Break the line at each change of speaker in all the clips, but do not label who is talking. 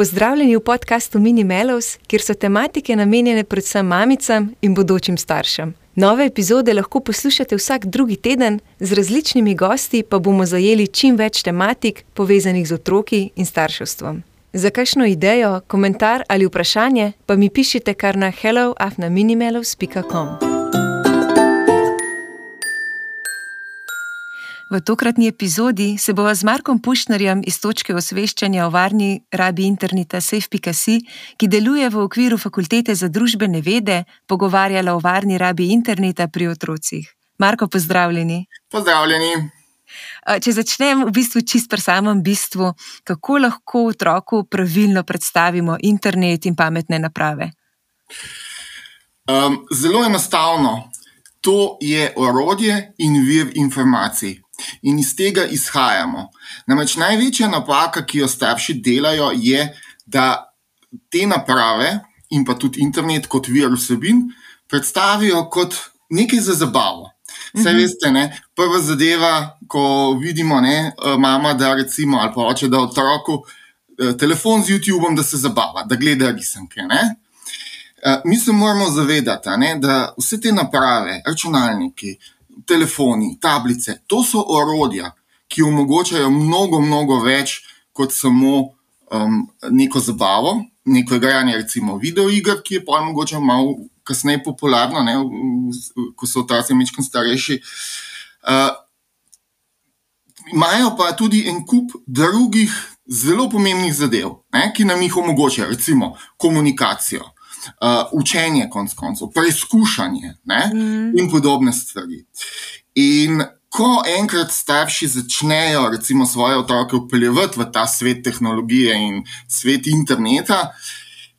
Pozdravljeni v podkastu Minimelos, kjer so tematike namenjene predvsem mamicam in bodočim staršem. Nove epizode lahko poslušate vsak drugi teden, z različnimi gosti pa bomo zajeli čim več tematik povezanih z otroki in starševstvom. Za kakšno idejo, komentar ali vprašanje pa mi pišite kar na helloafnaminimelos.com. V tokratni epizodi se bova z Markom Pušnerjem iz točke osveščanja o varni rabi interneta Safe.si, ki deluje v okviru Fakultete za družbene vede, pogovarjala o varni rabi interneta pri otrocih. Marko, pozdravljeni.
Pozdravljeni.
Če začnem v bistvu čist pri samem bistvu, kako lahko otroku pravilno predstavimo internet in pametne naprave?
Um, zelo enostavno. To je orodje in vir informacij in iz tega izhajamo. Namreč največja napaka, ki jo starši delajo, je, da te naprave in pa tudi internet kot vir vsebin predstavijo kot nekaj za zabavo. Vse mhm. veste, ne? prva zadeva, ko vidimo, ne, mama, da recimo, ali pa oče, da otroku eh, telefon z YouTubeom, da se zabava, da gleda risanke. Ne? Eh, mi se moramo zavedati, ne, da vse te naprave, računalniki, telefoni, tablice, to so orodja, ki omogočajo mnogo, mnogo več kot samo um, neko zabavo, neko igranje, recimo videoiger, ki je pa mogoče malo kasneje popularno, ne, ko so otroci nekaj starejši. Uh, imajo pa tudi en kup drugih zelo pomembnih zadev, ne, ki nam jih omogočajo, recimo komunikacijo uh, učenje, konc koncev, preizkušanje mm. in podobne stvari. In ko enkrat starši začnejo, recimo, svoje otroke upeljati v ta svet tehnologije in svet interneta,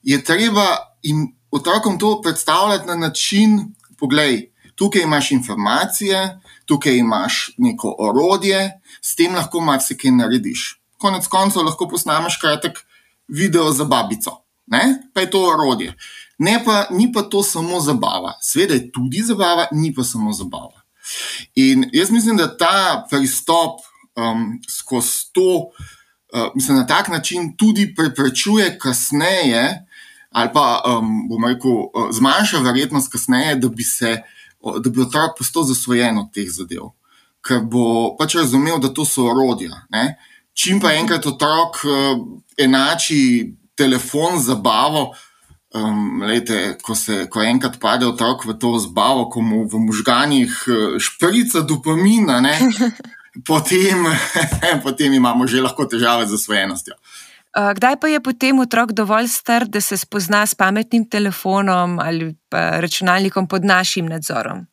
je treba jim otrokom to predstavljati na način, poglej. Tukaj imaš informacije, tukaj imaš neko orodje, s tem lahko marsikaj narediš. Konec koncev lahko posnameš kratek video za babico ne? pa je to orodje. Ne pa, ni pa to samo zabava. Sveda je tudi zabava, ni pa samo zabava. In jaz mislim, da ta pristop um, skozi to, uh, mislim, na tak način tudi preprečuje kasneje, ali pa um, bomo rekel, uh, zmanjša verjetnost kasneje, da bi se. Da bi otrok postal zasvojen od teh zadev, ker bo pač razumel, da to so orodja. Čim pa enkrat otrok uh, enači telefon z zabavo. Um, lejte, ko, se, ko enkrat pade otrok v to zabavo, ko mu v možganjih eh, šprica dopamina, ne, potem, potem imamo že lahko težave z osvojenostjo.
Kdaj pa je potem otrok dovolj star, da se spozna s pametnim telefonom ali računalnikom pod našim nadzorom?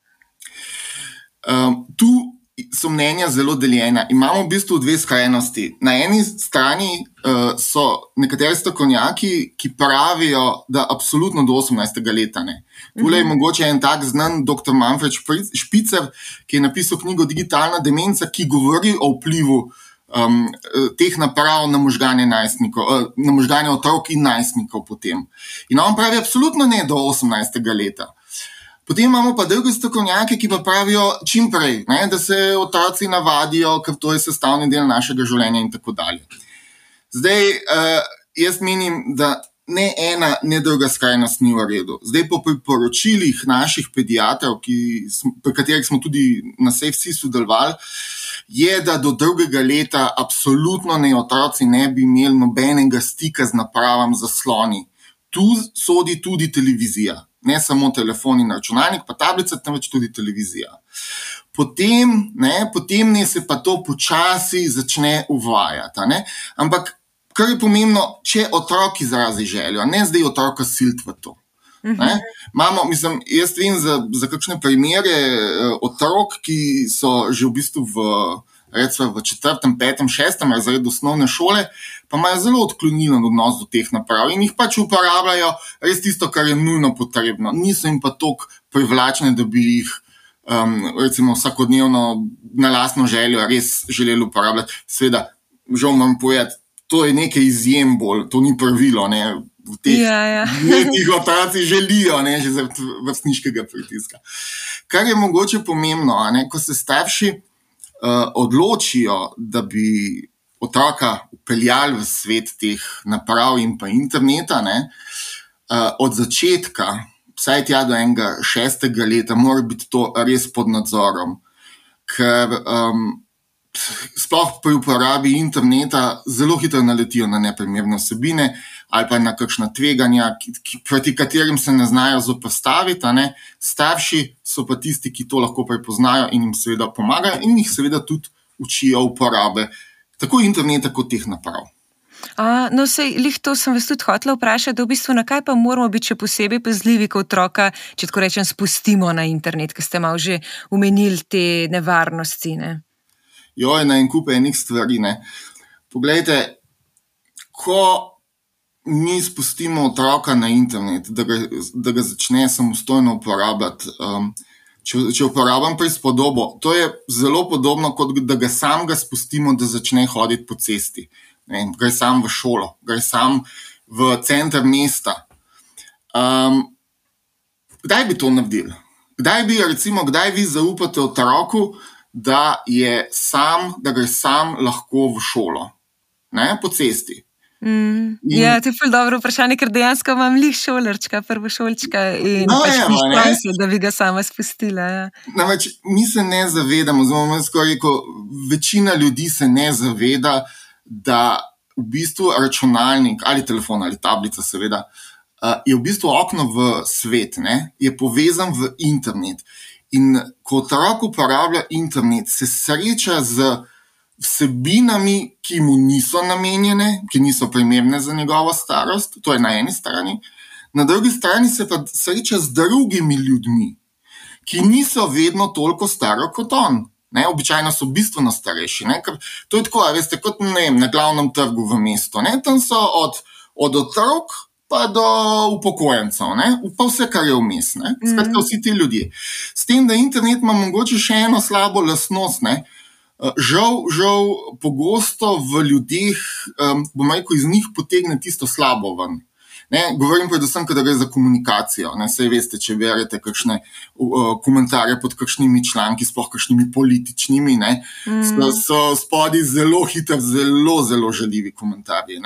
Um, tu so mnenja zelo deljena. Imamo v bistvu dve skrajnosti. Na eni strani uh, so nekateri strokovnjaki, ki pravijo, da absolutno do 18. leta ne. Tule je mhm. mogoče en tak znan dr. Manfred Špicer, ki je napisal knjigo Digitalna demenca, ki govori o vplivu um, teh naprav na možganje, uh, na možganje otrok in najstnikov potem. In on pravi, absolutno ne do 18. leta. Potem imamo pa druge strokovnjake, ki pa pravijo čim prej, ne, da se otroci navadijo, ker to je sestavni del našega življenja in tako dalje. Zdaj, uh, jaz menim, da ne ena, ne druga skrajnost ni v redu. Zdaj, po priporočilih naših pediatrov, pri katerih smo tudi na vsej sodelovali, je, da do drugega leta absolutno ne otroci ne bi imeli nobenega stika z napravam za sloni. Tu sodi tudi televizija ne samo telefon in računalnik, pa tablica, temveč tudi televizija. Potem, ne, potem ne se pa to počasi začne uvajati. Ampak, kar je pomembno, če otrok izrazi željo, ne zdaj otroka silt v to. Ne? Mamo, mislim, jaz vem za, za kakšne primere eh, otrok, ki so že v bistvu v recimo v četrtem, petem, šestem razredu osnovne šole, pa imajo zelo odklonilen odnos do teh naprav in jih pač uporabljajo res tisto, kar je nujno potrebno. Niso jim pa tako privlačne, da bi jih um, recimo vsakodnevno na lastno željo res želeli uporabljati. Sveda, žal moram povedati, to je nekaj izjem bolj, to ni pravilo. Ne? V teh letih ja, ja. otroci želijo, ne, že zaradi vrstniškega pritiska. Kar je mogoče pomembno, ne, ko se starši odločijo, da bi otroka peljali v svet teh naprav in pa interneta, ne, uh, od začetka, vsaj tja do enega šestega leta, mora biti to res pod nadzorom. Ker um, sploh pri uporabi interneta zelo hitro naletijo na neprimerne vsebine ali pa na kakšna tveganja, ki, ki, proti katerim se ne znajo zoprstaviti. Ne. Starši so pa tisti, ki to lahko prepoznajo in jim seveda pomagajo in jih seveda tudi učijo uporabe tako interneta kot teh naprav.
A, no, sej, lih to sem vas tudi hotel vprašati, da v bistvu na kaj pa moramo biti še posebej pazljivi, ko otroka, če tako rečem, spustimo na internet, ker ste malo že umenili te nevarnosti. Ne?
Jo, je na en kup enih stvari. Ne. Poglejte, ko mi spustimo otroka na internet, da ga, da ga začne samostojno uporabljati. Um, če, če uporabljam prispodobo, to je zelo podobno, kot da ga sam ga spustimo, da začne hoditi po cesti. Gre sam v šolo, gre sam v center mesta. Um, kdaj bi to naredili? Kdaj bi, recimo, kdaj vi zaupate otroku, da je sam, da gre sam lahko v šolo, ne po cesti?
Mm, in, ja, to je zelo dobro vprašanje, ker dejansko imam lih šolarčka, prvo šolčka in no, pač ja, šlo, da bi ga sama spustila. Ja.
Namreč mi se ne zavedamo, skoraj rekel, večina ljudi se ne zaveda, da v bistvu računalnik ali telefon ali tablica, seveda, uh, je v bistvu okno v svet, ne? je povezan v internet. In ko otrok uporablja internet, se sreča z vsebinami, ki mu niso namenjene, ki niso primerne za njegovo starost, to je na eni strani, na drugi strani se pa sreča z drugimi ljudmi, ki niso vedno toliko stari kot on. Ne, običajno so bistveno starejši. Ne, to je tako, veste, kot ne, na glavnem trgu v mestu. Ne, tam so od, od otrok pa do upokojencev, ne, pa vse, kar je vmes. Skratka, mhm. vsi ti ljudje. S tem, da internet ima mogoče še eno slabo lasnost. Ne, uh, žal, žal, pogosto v ljudeh, um, bomo rekel, iz njih potegne tisto slabo ven. Ne, govorim predvsem, da gre za komunikacijo. Ne, sej veste, če berete kakšne uh, komentarje pod kakšnimi članki, sploh kakšnimi političnimi, ne, mm. so, so spodaj zelo hitri, zelo, zelo žaljivi komentarji.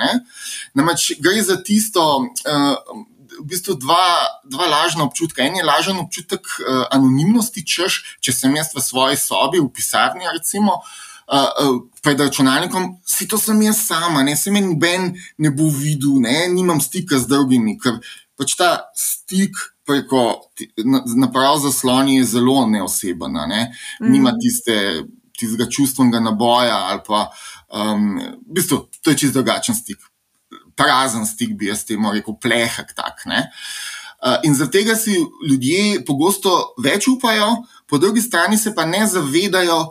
Namreč gre za tisto, uh, v bistvu dva, dva lažna občutka. En je lažen občutek uh, anonimnosti, češ, če sem jaz v svoji sobi, v pisarni, recimo. Uh, uh, pred računalnikom, si to sem jaz sama, ne se meni noben ne bo videl, ne nimam stika z drugimi, ker pač ta stik preko naprav za sloni je zelo neoseben, ne? nima tiste, tistega čustvenega naboja ali pa um, v bistvu to je čisto drugačen stik prazen stik, bi jaz temu rekel, plehek. Tak, uh, in zaradi tega si ljudje pogosto več upajo, po drugi strani se pa ne zavedajo,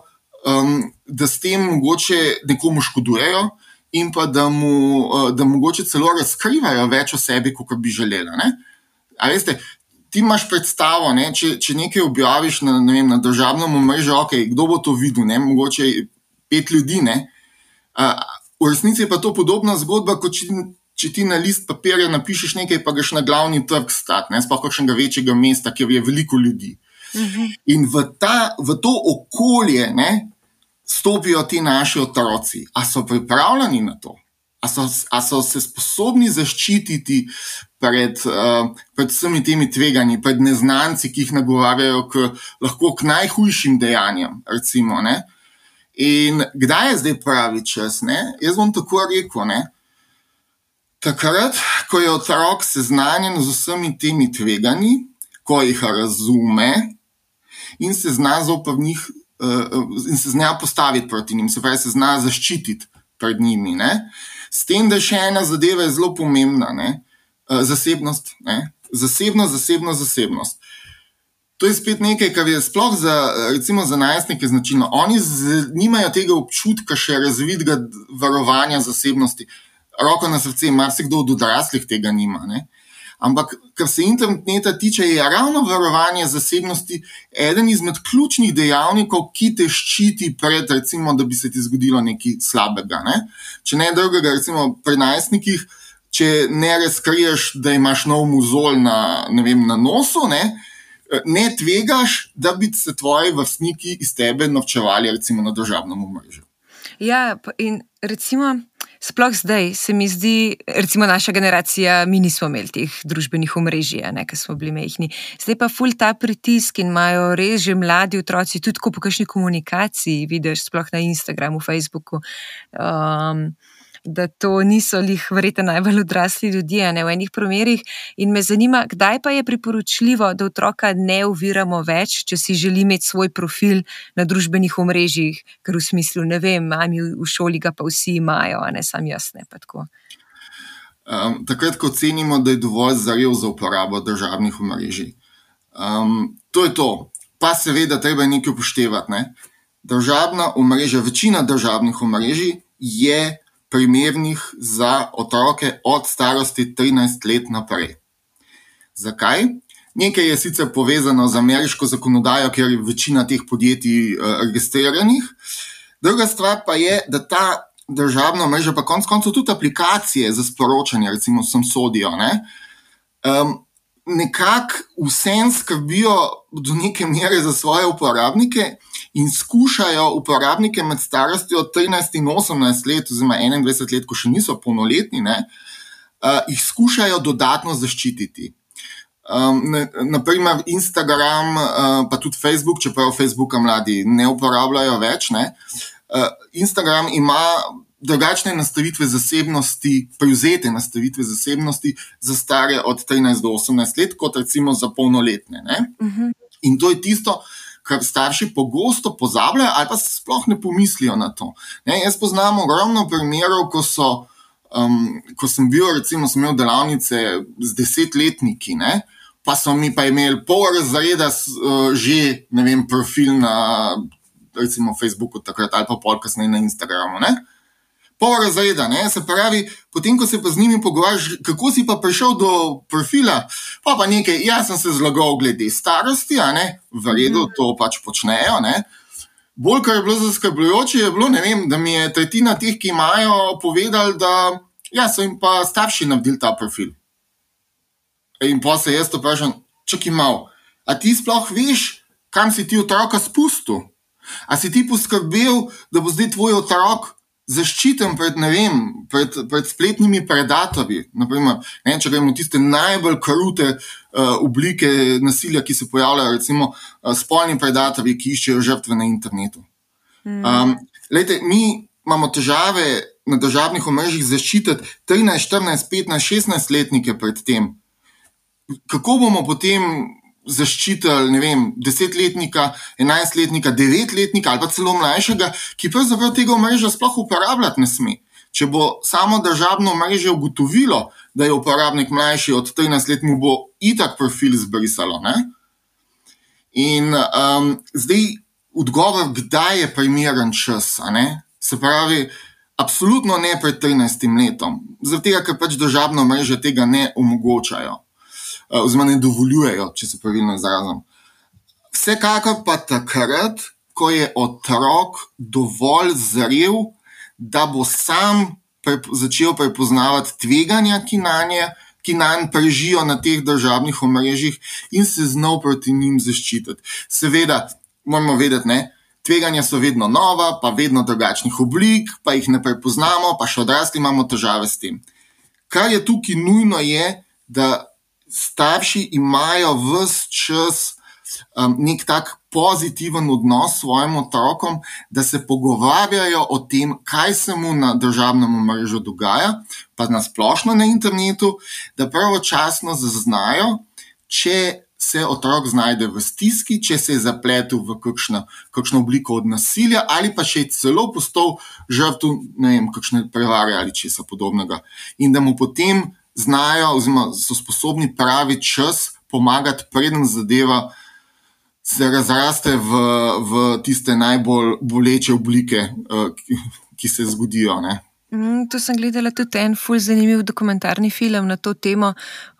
um, da s tem mogoče nekomu škodujejo. In pa da mu, da mogoče celo razkrivajo več o sebi, kot bi želeli. Veste, ti imaš predstavo, ne? če, če nekaj objaviš na, ne vem, na državnem omrežju, okay, kdo bo to videl, ne? mogoče pet ljudi. Uh, V resnici je pa to podobna zgodba, kot če, če ti na list papirja napišeš nekaj, pa greš na glavni trg stat, ne sploh kakšnega večjega mesta, kjer je veliko ljudi. Mhm. In v, ta, v to okolje ne, stopijo ti naši otroci. A so pripravljeni na to? A so, a so se sposobni zaščititi pred, uh, pred vsemi temi tveganji, pred neznanci, ki jih nagovarjajo k, lahko k najhujšim dejanjem? Recimo, uh, In kdaj je zdaj pravi čas? Ne? Jaz bom tako rekel. Ne? Takrat, ko je otrok seznanjen z vsemi temi tveganji, ko jih razume in se zna zoper njih, uh, in se zna postaviti proti njim, se pravi, se zna zaščititi pred njimi. Ne? S tem, da je še ena zadeva zelo pomembna, ne? Uh, zasebnost, ne? zasebnost, zasebnost, zasebnost. To je spet nekaj, kar je sploh za, recimo, za najstnike značilno. Oni z, nimajo tega občutka še razvidega varovanja zasebnosti. Roko na srce, marsikdo od odraslih tega nima. Ne? Ampak, kar se interneta tiče, je ravno varovanje zasebnosti eden izmed ključnih dejavnikov, ki te ščiti pred, recimo, da bi se ti zgodilo nekaj slabega. Ne? Če ne drugega, recimo pri najstnikih, če ne razkriješ, da imaš nov muzol na, vem, na nosu. Ne? Ne tvegaš, da bi se tvoji vrstniki iz tebe novčevali, recimo na državnem omrežju.
Ja, in recimo, sploh zdaj se mi zdi, recimo naša generacija, mi nismo imeli teh družbenih omrežij, ker smo bili mehni. Zdaj pa ful ta pritisk in imajo res že mladi otroci, tudi po kakšni komunikaciji, vidiš, sploh na Instagramu, Facebooku. Um, da to niso jih verjete najbolj odrasli ljudje, ne v enih primerih. In me zanima, kdaj pa je priporočljivo, da otroka ne uviramo več, če si želi imeti svoj profil na družbenih omrežjih, ker v smislu, ne vem, mami v šoli ga pa vsi imajo, a ne sam jaz ne pa tako.
Um, takrat, ko cenimo, da je dovolj zaril za uporabo državnih omrežij. Um, to je to. Pa seveda, treba nekaj upoštevati. Ne? Državna omrežja, večina državnih omrežij je primernih za otroke od starosti 13 let naprej. Zakaj? Nekaj je sicer povezano z ameriško zakonodajo, ker je večina teh podjetij uh, registriranih. Druga stvar pa je, da ta državna mreža, pa konec koncev tudi aplikacije za sporočanje, recimo, sem sodijo. Ne? Um, nekako vsem skrbijo do neke mere za svoje uporabnike in skušajo uporabnike med starostjo 13 in 18 let, oziroma 21 let, ko še niso polnoletni, ne, uh, jih skušajo dodatno zaščititi. Um, naprimer, Instagram, uh, pa tudi Facebook, čeprav Facebooka mladi ne uporabljajo več. Ne, uh, Instagram ima drugačne nastavitve zasebnosti, prevzete nastavitve zasebnosti za stare od 13 do 18 let, kot recimo za polnoletne. Uh mhm. -huh. In to je tisto, kar starši pogosto pozabljajo ali pa sploh ne pomislijo na to. Ne, jaz poznam ogromno primerov, ko, so, um, ko sem bil, recimo, sem imel delavnice z desetletniki. Ne, Pa so mi pa imeli pol razreda, uh, že ne vem, profil na recimo, Facebooku, takrat ali pa pol kasneje na Instagramu. Uh, pol razreda. Ne? Se pravi, potem, ko se pa z njimi pogovarjaš, kako si pa prišel do profila, pa pa nekaj, jaz sem se zlagal glede starosti, a ne, v redu, mhm. to pač počnejo. Ne? Bolj, kar je bilo zaskrbljujoče, je bilo, vem, da mi je tretjina teh, ki imajo, povedali, da ja, so jim pa starši naredili ta profil. In pa se jaz vprašam, če ki mal, a ti sploh veš, kam si ti otroka spustil? A si ti poskrbel, da bo zdaj tvoj otrok zaščiten pred, vem, pred, pred spletnimi predatorji. Naprimer, ne, če gremo tiste najbolj krute uh, oblike nasilja, ki se pojavljajo, recimo uh, spolni predatorji, ki iščejo žrtve na internetu. Mm. Um, lejte, mi imamo težave na državnih omrežjih zaščititi 13, 14, 15, 16 letnike pred tem. Kako bomo potem zaščitili, ne vem, desetletnika, enajstletnika, devetletnika ali pa celo mlajšega, ki pravzaprav tega omrežja sploh uporabljati ne sme. Če bo samo državno mreže ugotovilo, da je uporabnik mlajši od 13 let, mu bo itak profil zbrisalo. Ne? In um, zdaj odgovor, kdaj je primeren čas. Se pravi, absolutno ne pred 13 letom, zato ker pač državno mreže tega ne omogočajo. Eh, oziroma ne dovoljujejo, če se pravilno izrazim. Vsekakor pa takrat, ko je otrok dovolj zrel, da bo sam prep začel prepoznavati tveganja, ki na nje. Ki nam prežijo na teh državnih omrežjih in se znov proti njim zaščititi. Seveda, moramo vedeti, da tveganja so vedno nova, pa vedno drugačnih oblik, pa jih ne prepoznamo, pa še odrasli imamo težave s tem. Kar je tukaj nujno, je, da starši imajo vse čas um, nek tak pozitiven odnos s svojim otrokom, da se pogovarjajo o tem, kaj se mu na državnem mrežu dogaja, pa na splošno na internetu, da pravočasno zaznajo, če se otrok znajde v stiski, če se je zapletel v kakšno, kakšno obliko od nasilja, ali pa še celo postal žrtev kakšne prevare ali česa podobnega. In da mu potem znajo, oziroma so sposobni pravi čas pomagati, preden zadeva se razraste v, v tiste najbolj boleče oblike, uh, ki, ki se zgodijo. Ne.
Mm, tu sem gledala tudi en fulj zanimiv dokumentarni film na to temo,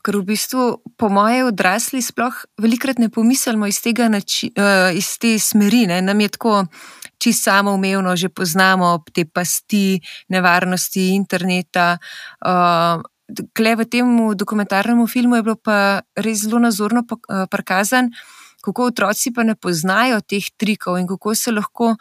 ker v bistvu, po moje, odrasli sploh velikrat ne pomislimo iz, nači, uh, iz te smeri. Ne. Nam je tako čisto samoumevno, že poznamo te pasti, nevarnosti interneta. Uh, V tem dokumentarnem filmu je bilo pa res zelo nazorno eh, prikazan, kako otroci pa ne poznajo teh trikov in kako se lahko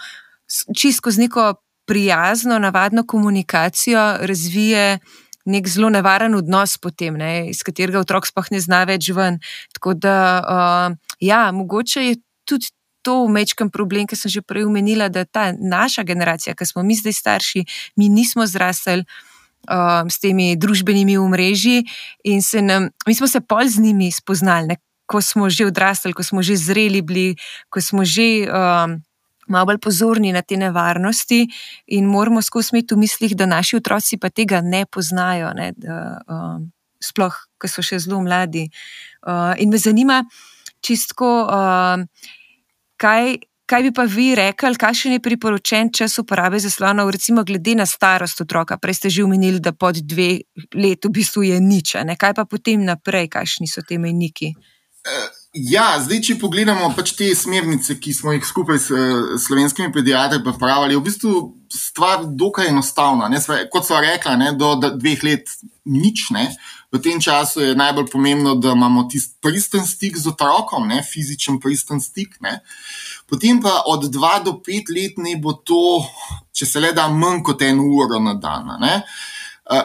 čisto z neko prijazno, navadno komunikacijo razvije nek zelo nevaren odnos, potem, ne, iz katerega otrok sploh ne zna več ven. Tako da, uh, ja, mogoče je tudi to vmečken problem, ki sem že prej omenila, da ta naša generacija, ki smo mi zdaj starši, mi nismo zrasli. Uh, s temi družbenimi omrežji, in nam, mi smo se pol z njimi spoznali, ne? ko smo že odrasli, ko smo že zreli, bili, ko smo že um, malo bolj pozorni na te nevarnosti, in moramo skozi imeti v mislih, da naši otroci pa tega ne poznajo, ne? Da, um, sploh, ko so še zelo mladi. Uh, in me zanima, čistko. Uh, kaj, kaj bi pa vi rekli, kakšen je priporočen čas uporabe zaslonov, recimo glede na starost otroka? Prej ste že omenili, da pod dve leti v bistvu je nič, ne? kaj pa potem naprej, kakšni so te mejniki?
Uh. Ja, zdaj, če pogledamo pač te smernice, ki smo jih skupaj s slovenskimi pediatri pripravili, je v bistvu stvar dokaj enostavna. Ne, sva, kot so rekla, ne, do dveh let nič. Ne. V tem času je najbolj pomembno, da imamo tisti pristen stik z otrokom, ne, fizičen pristen stik. Ne. Potem pa od dva do pet let ne bo to, če se le da, manj kot eno uro na dan. Ne.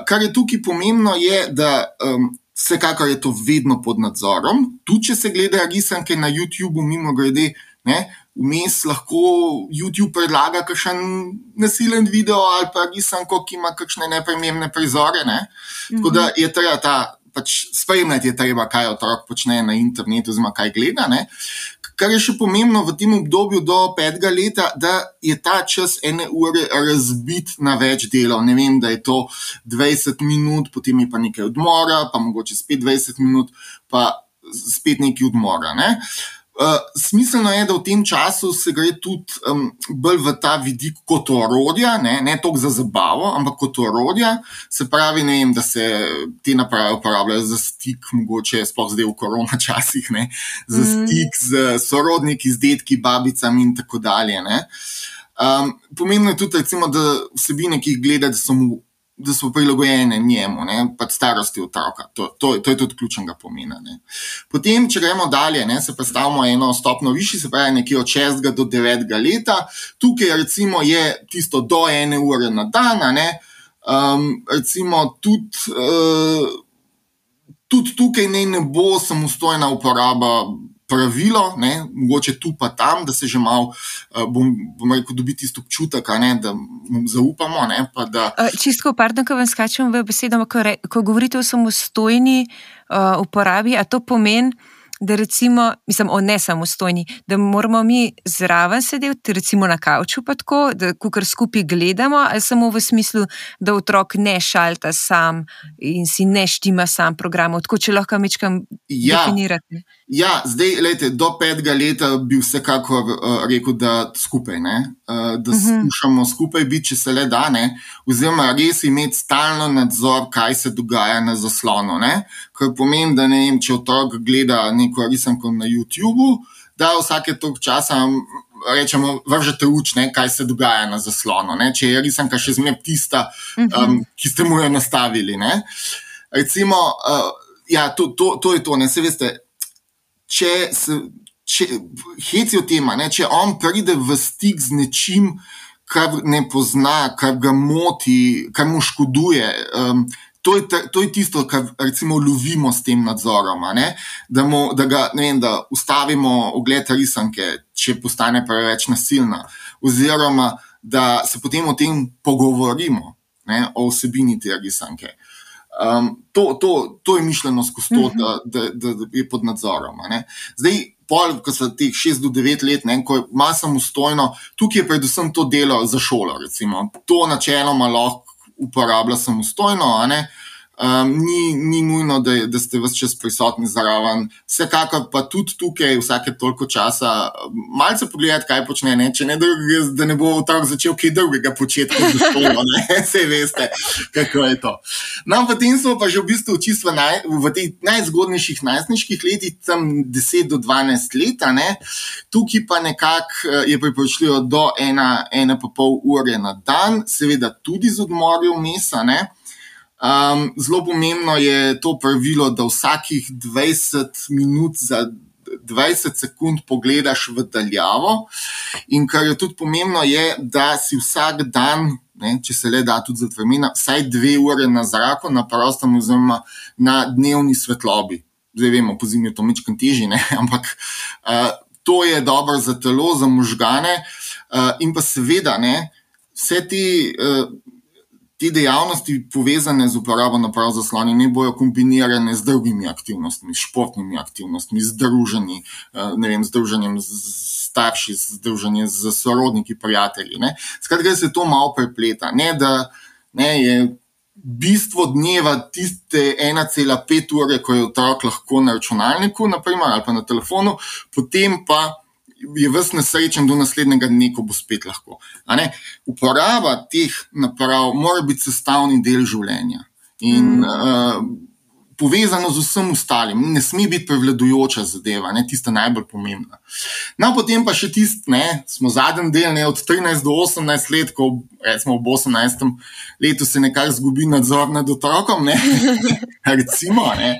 Kar je tukaj pomembno, je, da. Um, Vsekakor je to vedno pod nadzorom, tudi če se gledajo risanke na YouTubu, mimo grede, vmes lahko YouTube predlaga kakšen nasilen video ali pa risanko, ki ima kakšne neprimerne prizore. Ne? Tako da je treba ta pač spremljati, je treba, kaj otrok počne na internetu, oziroma kaj gleda. Ne? Kar je še pomembno v tem obdobju do petega leta, da je ta čas ene ure razbit na več delov. Ne vem, da je to 20 minut, potem je pa nekaj odmora, pa mogoče spet 20 minut, pa spet nekaj odmora. Ne? Uh, Uh, smiselno je, da v tem času se gre tudi um, bolj v ta vidik kot orodja, ne, ne toliko za zabavo, ampak kot orodja. Se pravi, vem, da se te naprave uporabljajo za stik, mogoče sploh zdaj v korona časih, ne, za mm. stik z sorodniki, z detki, babicami in tako dalje. Um, pomembno je tudi, recimo, da vsebine, ki jih gledate, so mu da so prilagojene njemu, pa starosti otroka. To, to, to je tudi ključnega pomena. Ne. Potem, če gremo dalje, ne, se predstavimo eno stopno višji, se pravi nekje od 6 do 9 leta. Tukaj recimo, je tisto do ene ure na dan, um, recimo tudi. Uh, Tudi tukaj ne, ne bo samostojna uporaba pravilo, ne, mogoče tu pa tam, da se že malo, uh, bom, bom rekel, dobi tisto občutek, ne, da zaupamo. Ne, da...
uh, Čisto, pardon, ko vam skačem v besedo, ko, re, ko govorite o samostojni uh, uporabi, a to pomeni da recimo, mislim, o nesamostojni, da moramo mi zraven sedeti, recimo na kavču, pa tako, da kar skupaj gledamo, ali samo v smislu, da otrok ne šalta sam in si ne štima sam program, tako če lahko mečkam ja. definirati.
Ja, zdaj, lejte, do petega leta bi vsekakor uh, rekel, da skupaj, ne? Uh, da uh mhm. -huh. skušamo skupaj biti, če se le da, ne? oziroma res imeti stalno nadzor, kaj se dogaja na zaslonu. Ne? Kar pomeni, da ne vem, če otrok gleda neko risanko na YouTubu, da vsake toliko časa. Rečemo, vržete uč, ne, kaj se dogaja na zaslonu. Ne? Če je risanka še zmeraj tista, um, ki ste mu jo nastavili. Ne? Recimo, uh, ja, to, to, to je to. Ne? Se veste, če se če, hecijo tema, ne, če on pride v stik z nečim, kar ne pozna, kar ga moti, kar mu škoduje. Um, To je, to je tisto, kar recimo lovimo s tem nadzorom. Da, mu, da ga vem, da ustavimo ogled risanke, če postane preveč nasilna, oziroma da se potem o tem pogovorimo, ne, o vsebini te risanke. Uh, Um, to, to, to je mišljeno skozi to, da, da, da, da je pod nadzorom. Zdaj, pol, ko so teh 6 do 9 let, ne, ko ima samostojno, tukaj je predvsem to delo za šolo. Recimo. To načeloma lahko uporablja samostojno. Um, ni, ni nujno, da, da ste vse čas prisotni zraven. Vsekakor pa tudi tukaj, vsake toliko časa, malce pogledati, kaj počne. Ne? Če ne drugega, da ne bo otrok začel kaj drugega početi, kot je to, vse veste, kako je to. No, potem smo pa že v bistvu čisto naj, v teh najzgodnejših najstniških letih, tam 10 do 12 let. Tukaj pa nekako eh, je priporočljivo do ena, ena pa pol ure na dan, seveda tudi z odmorjem mesa. Um, zelo pomembno je to pravilo, da vsakih 20 minut za 20 sekund pogledaš v daljavo. In kar je tudi pomembno, je, da si vsak dan, ne, če se le da tudi za termina, vsaj dve ure na zraku, na prostem, oziroma na dnevni svetlobi. Zdaj vemo, po zimi je to mečkam teži, ampak uh, to je dobro za telo, za možgane. Uh, in pa seveda, ne, vse te. Uh, te dejavnosti, povezane z uporabo naprav za slanje, ne bojo kombinirane z drugimi aktivnostmi, športnimi aktivnostmi, združenji, eh, ne vem, združenjem z starši, združenjem z sorodniki, prijatelji. Ne. Skratka, se to malo prepleta. Ne, da ne, je bistvo dneva tiste 1,5 ure, ko je otrok lahko na računalniku, naprimer, ali pa na telefonu, potem pa je vse nesrečen do naslednjega dne, ko bo spet lahko. Uporaba teh naprav mora biti sestavni del življenja. In, mm. uh, povezano z vsem ostalim, ne sme biti prevladujoča zadeva, ne tista najbolj pomembna. No, potem pa še tisti, ne, smo zadnji del, ne, od 13 do 18 let, ko smo v 18. letu se nekako zgubi nadzor nad otrokom. Ne, recimo, ne.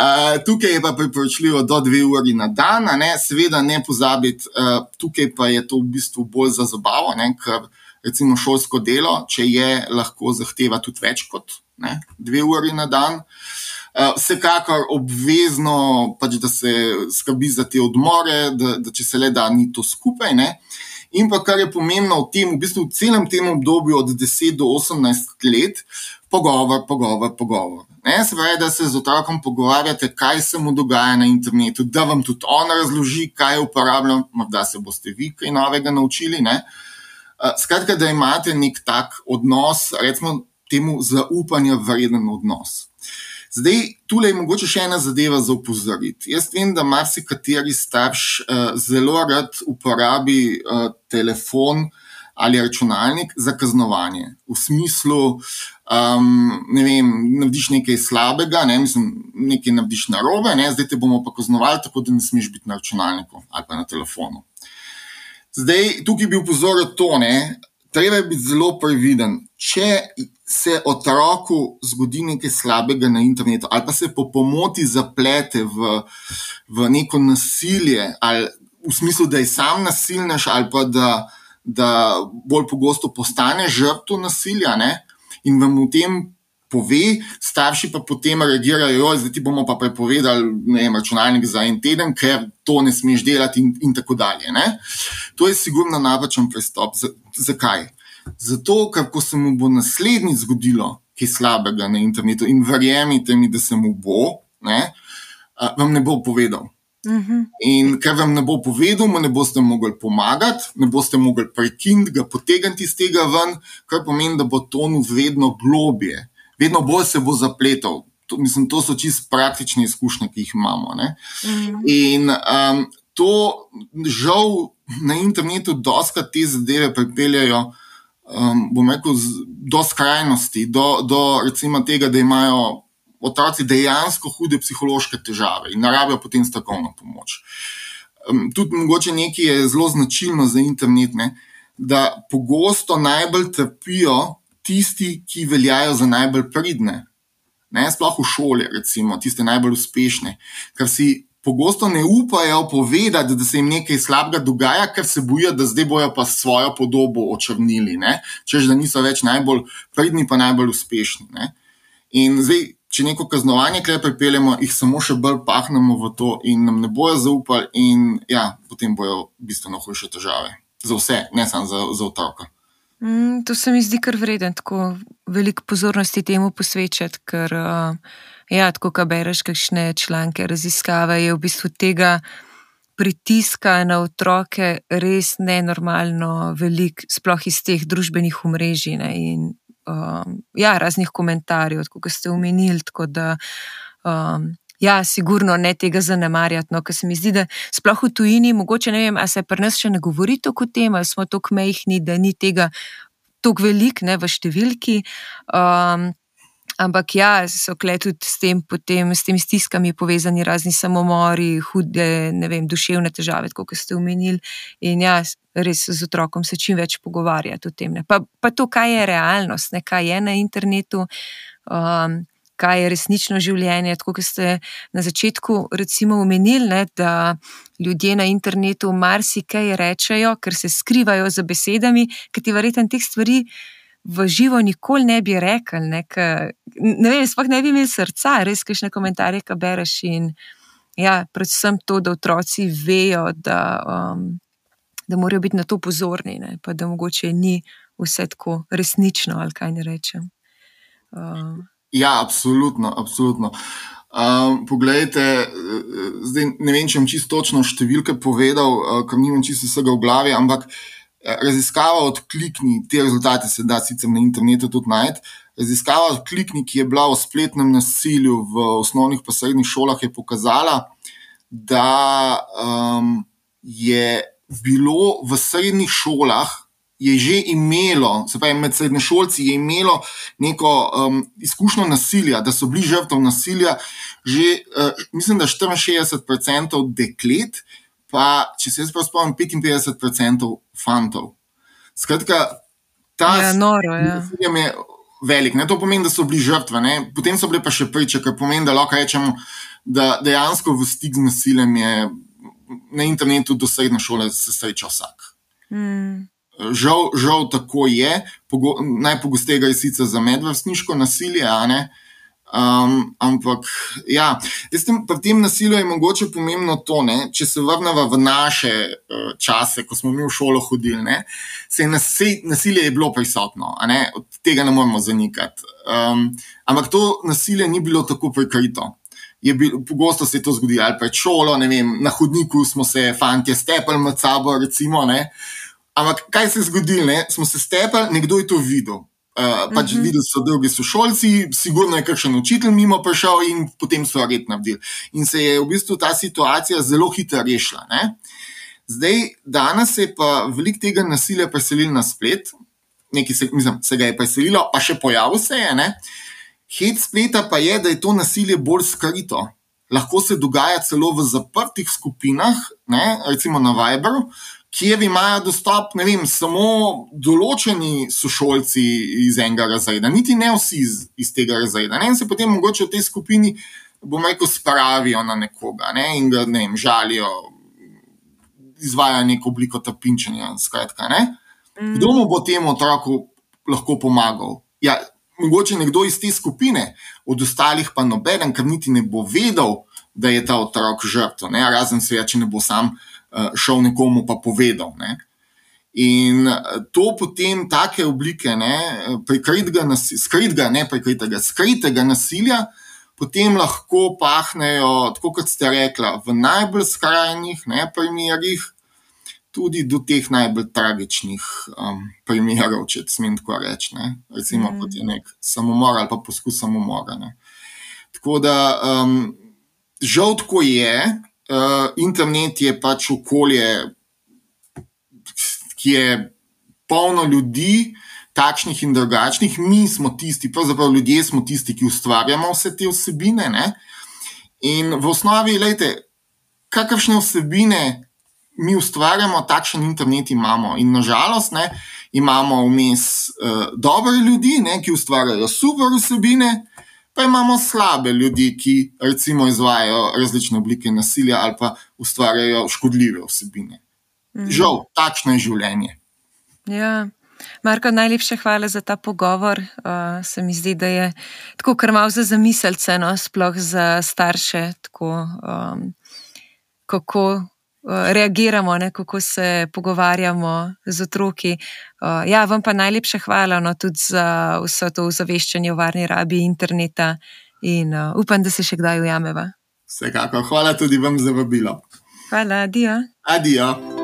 Uh, tukaj je pa priporočljivo do 2 uri na dan, ne, seveda ne pozabiti, uh, tukaj pa je to v bistvu bolj za zabavo, ne, ker recimo šolsko delo, če je, lahko zahteva tudi več kot. Ne, dve uri na dan, Eh, vsekakor obvezno, pač, da se skrbi za te odmore, da, da če se le da, ni to skupaj. Ne? In pa kar je pomembno v tem, v bistvu v celem tem obdobju od 10 do 18 let, pogovor, pogovor, pogovor. Ne, se pravi, da se z otrokom pogovarjate, kaj se mu dogaja na internetu, da vam tudi on razloži, kaj je uporabljal, morda se boste vi kaj novega naučili. Ne. Eh, skratka, da imate nek tak odnos, recimo temu zaupanja vreden odnos. Zdaj, tu je mogoče še ena zadeva za upozoriti. Jaz vem, da marsikateri starš uh, zelo rad uporabi uh, telefon ali računalnik za kaznovanje. V smislu, um, ne vem, navdiš nekaj slabega, ne, mislim, nekaj navdiš narobe, ne, zdaj te bomo pa kaznovali, tako da ne smeš biti na računalniku ali pa na telefonu. Zdaj, tukaj bi upozoril to, ne, treba je biti zelo previden. Če se otroku zgodi nekaj slabega na internetu, ali pa se po pomoti zaplete v, v neko nasilje, ali v smislu, da je sam nasilnež, ali pa da, da bolj pogosto postane žrtev nasilja ne? in vam v tem. Pove, starši pa potem reagirajo, da ti bomo pa prepovedali vem, računalnik za en teden, ker to ne smeš delati, in, in tako dalje. Ne? To je sigurno napačen pristop. Zakaj? Zato, ker ko se mu bo naslednjič zgodilo kaj slabega na internetu, in verjemite mi, da se mu bo, ne, vam ne bo povedal. Mhm. In ker vam ne bo povedal, mu ne boste mogli pomagati, ne boste mogli prekiniti, ga potegniti iz tega ven, kar pomeni, da bo tonil vedno globje, vedno bolj se bo zapletal. To, mislim, to so čisto praktične izkušnje, ki jih imamo. Mhm. In um, to, žal, na internetu dosta te zadeve pripeljajo um, bom rekel, do skrajnosti, do, do recimo tega, da imajo otroci dejansko hude psihološke težave in rabijo potem strokovno pomoč. Um, tudi mogoče nekaj je zelo značilno za internet, ne, da pogosto najbolj trpijo tisti, ki veljajo za najbolj pridne. Ne, sploh v šoli, recimo, tiste najbolj uspešne, ker si pogosto ne upajo povedati, da se jim nekaj slabega dogaja, ker se bojijo, da zdaj bojo pa svojo podobo očrnili, čež da niso več najbolj pridni, pa najbolj uspešni. Ne? In zdaj, če neko kaznovanje kle pripeljemo, jih samo še bolj pahnemo v to, in nam ne bojo zaupali, in ja, potem bojo bistveno hujše težave. Za vse, ne samo za, za otroka.
Mm, to se mi zdi kar vreden, tako veliko pozornosti temu posvečati, ker uh, Ja, tako kot bereš, kakšne članke, raziskave je v bistvu tega pritiska na otroke res nenormalno velik, sploh iz teh družbenih omrežij ne, in um, ja, raznih komentarjev, kot ste omenili. Tako da, um, ja, sigurno ne tega zanemarjati. No, ker se mi zdi, da sploh v tujini, mogoče ne vem, a se pri nas še ne govori tako o tem, ali smo tako mehni, da ni tega. Tako velik, ne v številki, um, Ampak ja, so kle tudi s, tem, potem, s temi stiskami povezani razni samomori, hude, ne vem, duševne težave, kot ste omenili. In ja, res z otrokom se čim več pogovarjati o tem. Pa, pa to, kaj je realnost, ne, kaj je na internetu. Um, kaj je resnično življenje. Tako kot ste na začetku recimo omenili, ne, da ljudje na internetu marsikaj rečejo, ker se skrivajo za besedami, ker ti verjetno teh stvari. V živo nikoli ne bi rekel, ne, ne vem, sploh ne bi imel srca, res, kišne komentarje, ki bereš. In, ja, predvsem to, da otroci vejo, da, um, da morajo biti na to pozorni, ne, pa da mogoče ni vse tako resnično, ali kaj ne rečem.
Uh. Ja, absolutno. absolutno. Um, poglejte, eh, zdaj ne vem, če bom čisto točno številke povedal, uh, ker nimam čisto vsega v glavi, ampak eh, raziskava odklikni, te rezultate se da sicer na internetu tudi najti. Raziskava odklikni, ki je bila o spletnem nasilju v osnovnih in srednjih šolah, je pokazala, da um, je bilo v srednjih šolah je že imelo, se pravi, med srednješolci je imelo neko um, izkušnjo nasilja, da so bili žrtve nasilja, že uh, mislim, da 64% deklet, pa če se jaz prav spomnim, 55% fantov. Skratka, ta
ja, noro, ja.
nasilje je velik. Ne? To pomeni, da so bili žrtve, ne? potem so bile pa še priče, kar pomeni, da lahko rečemo, da dejansko v stik z nasiljem je na internetu do srednje šole se sreča vsak. Mm. Žal, žal tako je. Pogo najpogosteje je sicer za medvrstniško nasilje, um, ampak ja, veste, pri tem nasilju je mogoče pomembno to, ne? če se vrnemo v naše uh, čase, ko smo mi v šolo hodili, ne? se je nasilje, nasilje je bilo prisotno, od tega ne moremo zanikati. Um, ampak to nasilje ni bilo tako prikrito. Bil, pogosto se je to zgodilo, ali pred šolo, vem, na hodniku smo se, fanti, stepali med sabo, recimo. Uh, Ampak kaj se je zgodilo? Ne? Smo se stepali, nekdo je to videl. Uh, pač uh -huh. videli so drugi sošolci, sigurno je kakšen učitelj mimo prišel in potem so red naredili. In se je v bistvu ta situacija zelo hitro rešila. Ne? Zdaj, danes je pa veliko tega nasilja preselilo na splet, nekaj se, mislim, se ga je preselilo, pa še pojavil se je. Ne? Hit spleta pa je, da je to nasilje bolj skrito. Lahko se dogaja celo v zaprtih skupinah, ne? recimo na Viberu, kjer imajo dostop vem, samo določeni sošolci iz enega razreda, niti ne vsi iz, iz tega razreda. Ne? In se potem mogoče v tej skupini, bomo rekel, spravijo na nekoga ne? in ga ne vem, žalijo, izvajo neko obliko trpinčenja. Skratka, ne? Mm. Kdo mu bo temu otroku lahko pomagal? Ja, mogoče nekdo iz te skupine, od ostalih pa noben, ker niti ne bo vedel, da je ta otrok žrtev, razen se, če ne bo sam. Eh, šel nekomu pa povedal. Ne. In eh, to potem take oblike prikritega, skritega, ne prikritega, skritega nasilja, potem lahko pahnejo, tako kot ste rekli, v najbolj skrajnih ne, primerih, tudi do teh najbolj tragičnih um, primerov, če smem tako reči. Ne. Recimo, mm. kot je nek samomor ali pa poskus samomora. Ne. Tako da, um, žal, tako je, uh, internet je pač okolje, ki je polno ljudi, takšnih in drugačnih. Mi smo tisti, pravzaprav ljudje smo tisti, ki ustvarjamo vse te vsebine. Ne? In v osnovi, gledajte, kakršne vsebine mi ustvarjamo, takšen internet imamo. In nažalost, ne, imamo vmes uh, dobre ljudi, ne, ki ustvarjajo super vsebine, pa imamo slabe ljudi, ki recimo izvajo različne oblike nasilja ali pa ustvarjajo škodljive vsebine. Mhm. Žal, takšno je življenje.
Ja. Marko, najlepša hvala za ta pogovor. Uh, se mi zdi, da je tako kar malo za zamiselce, no, sploh za starše, tako, um, kako reagiramo, ne, kako se pogovarjamo z otroki. Uh, ja, vam pa najlepša hvala no, tudi za vse to ozaveščanje o varni rabi interneta in uh, upam, da se še kdaj ujameva.
Vsekakor, hvala tudi vam za vabilo.
Hvala, adijo.
Adijo.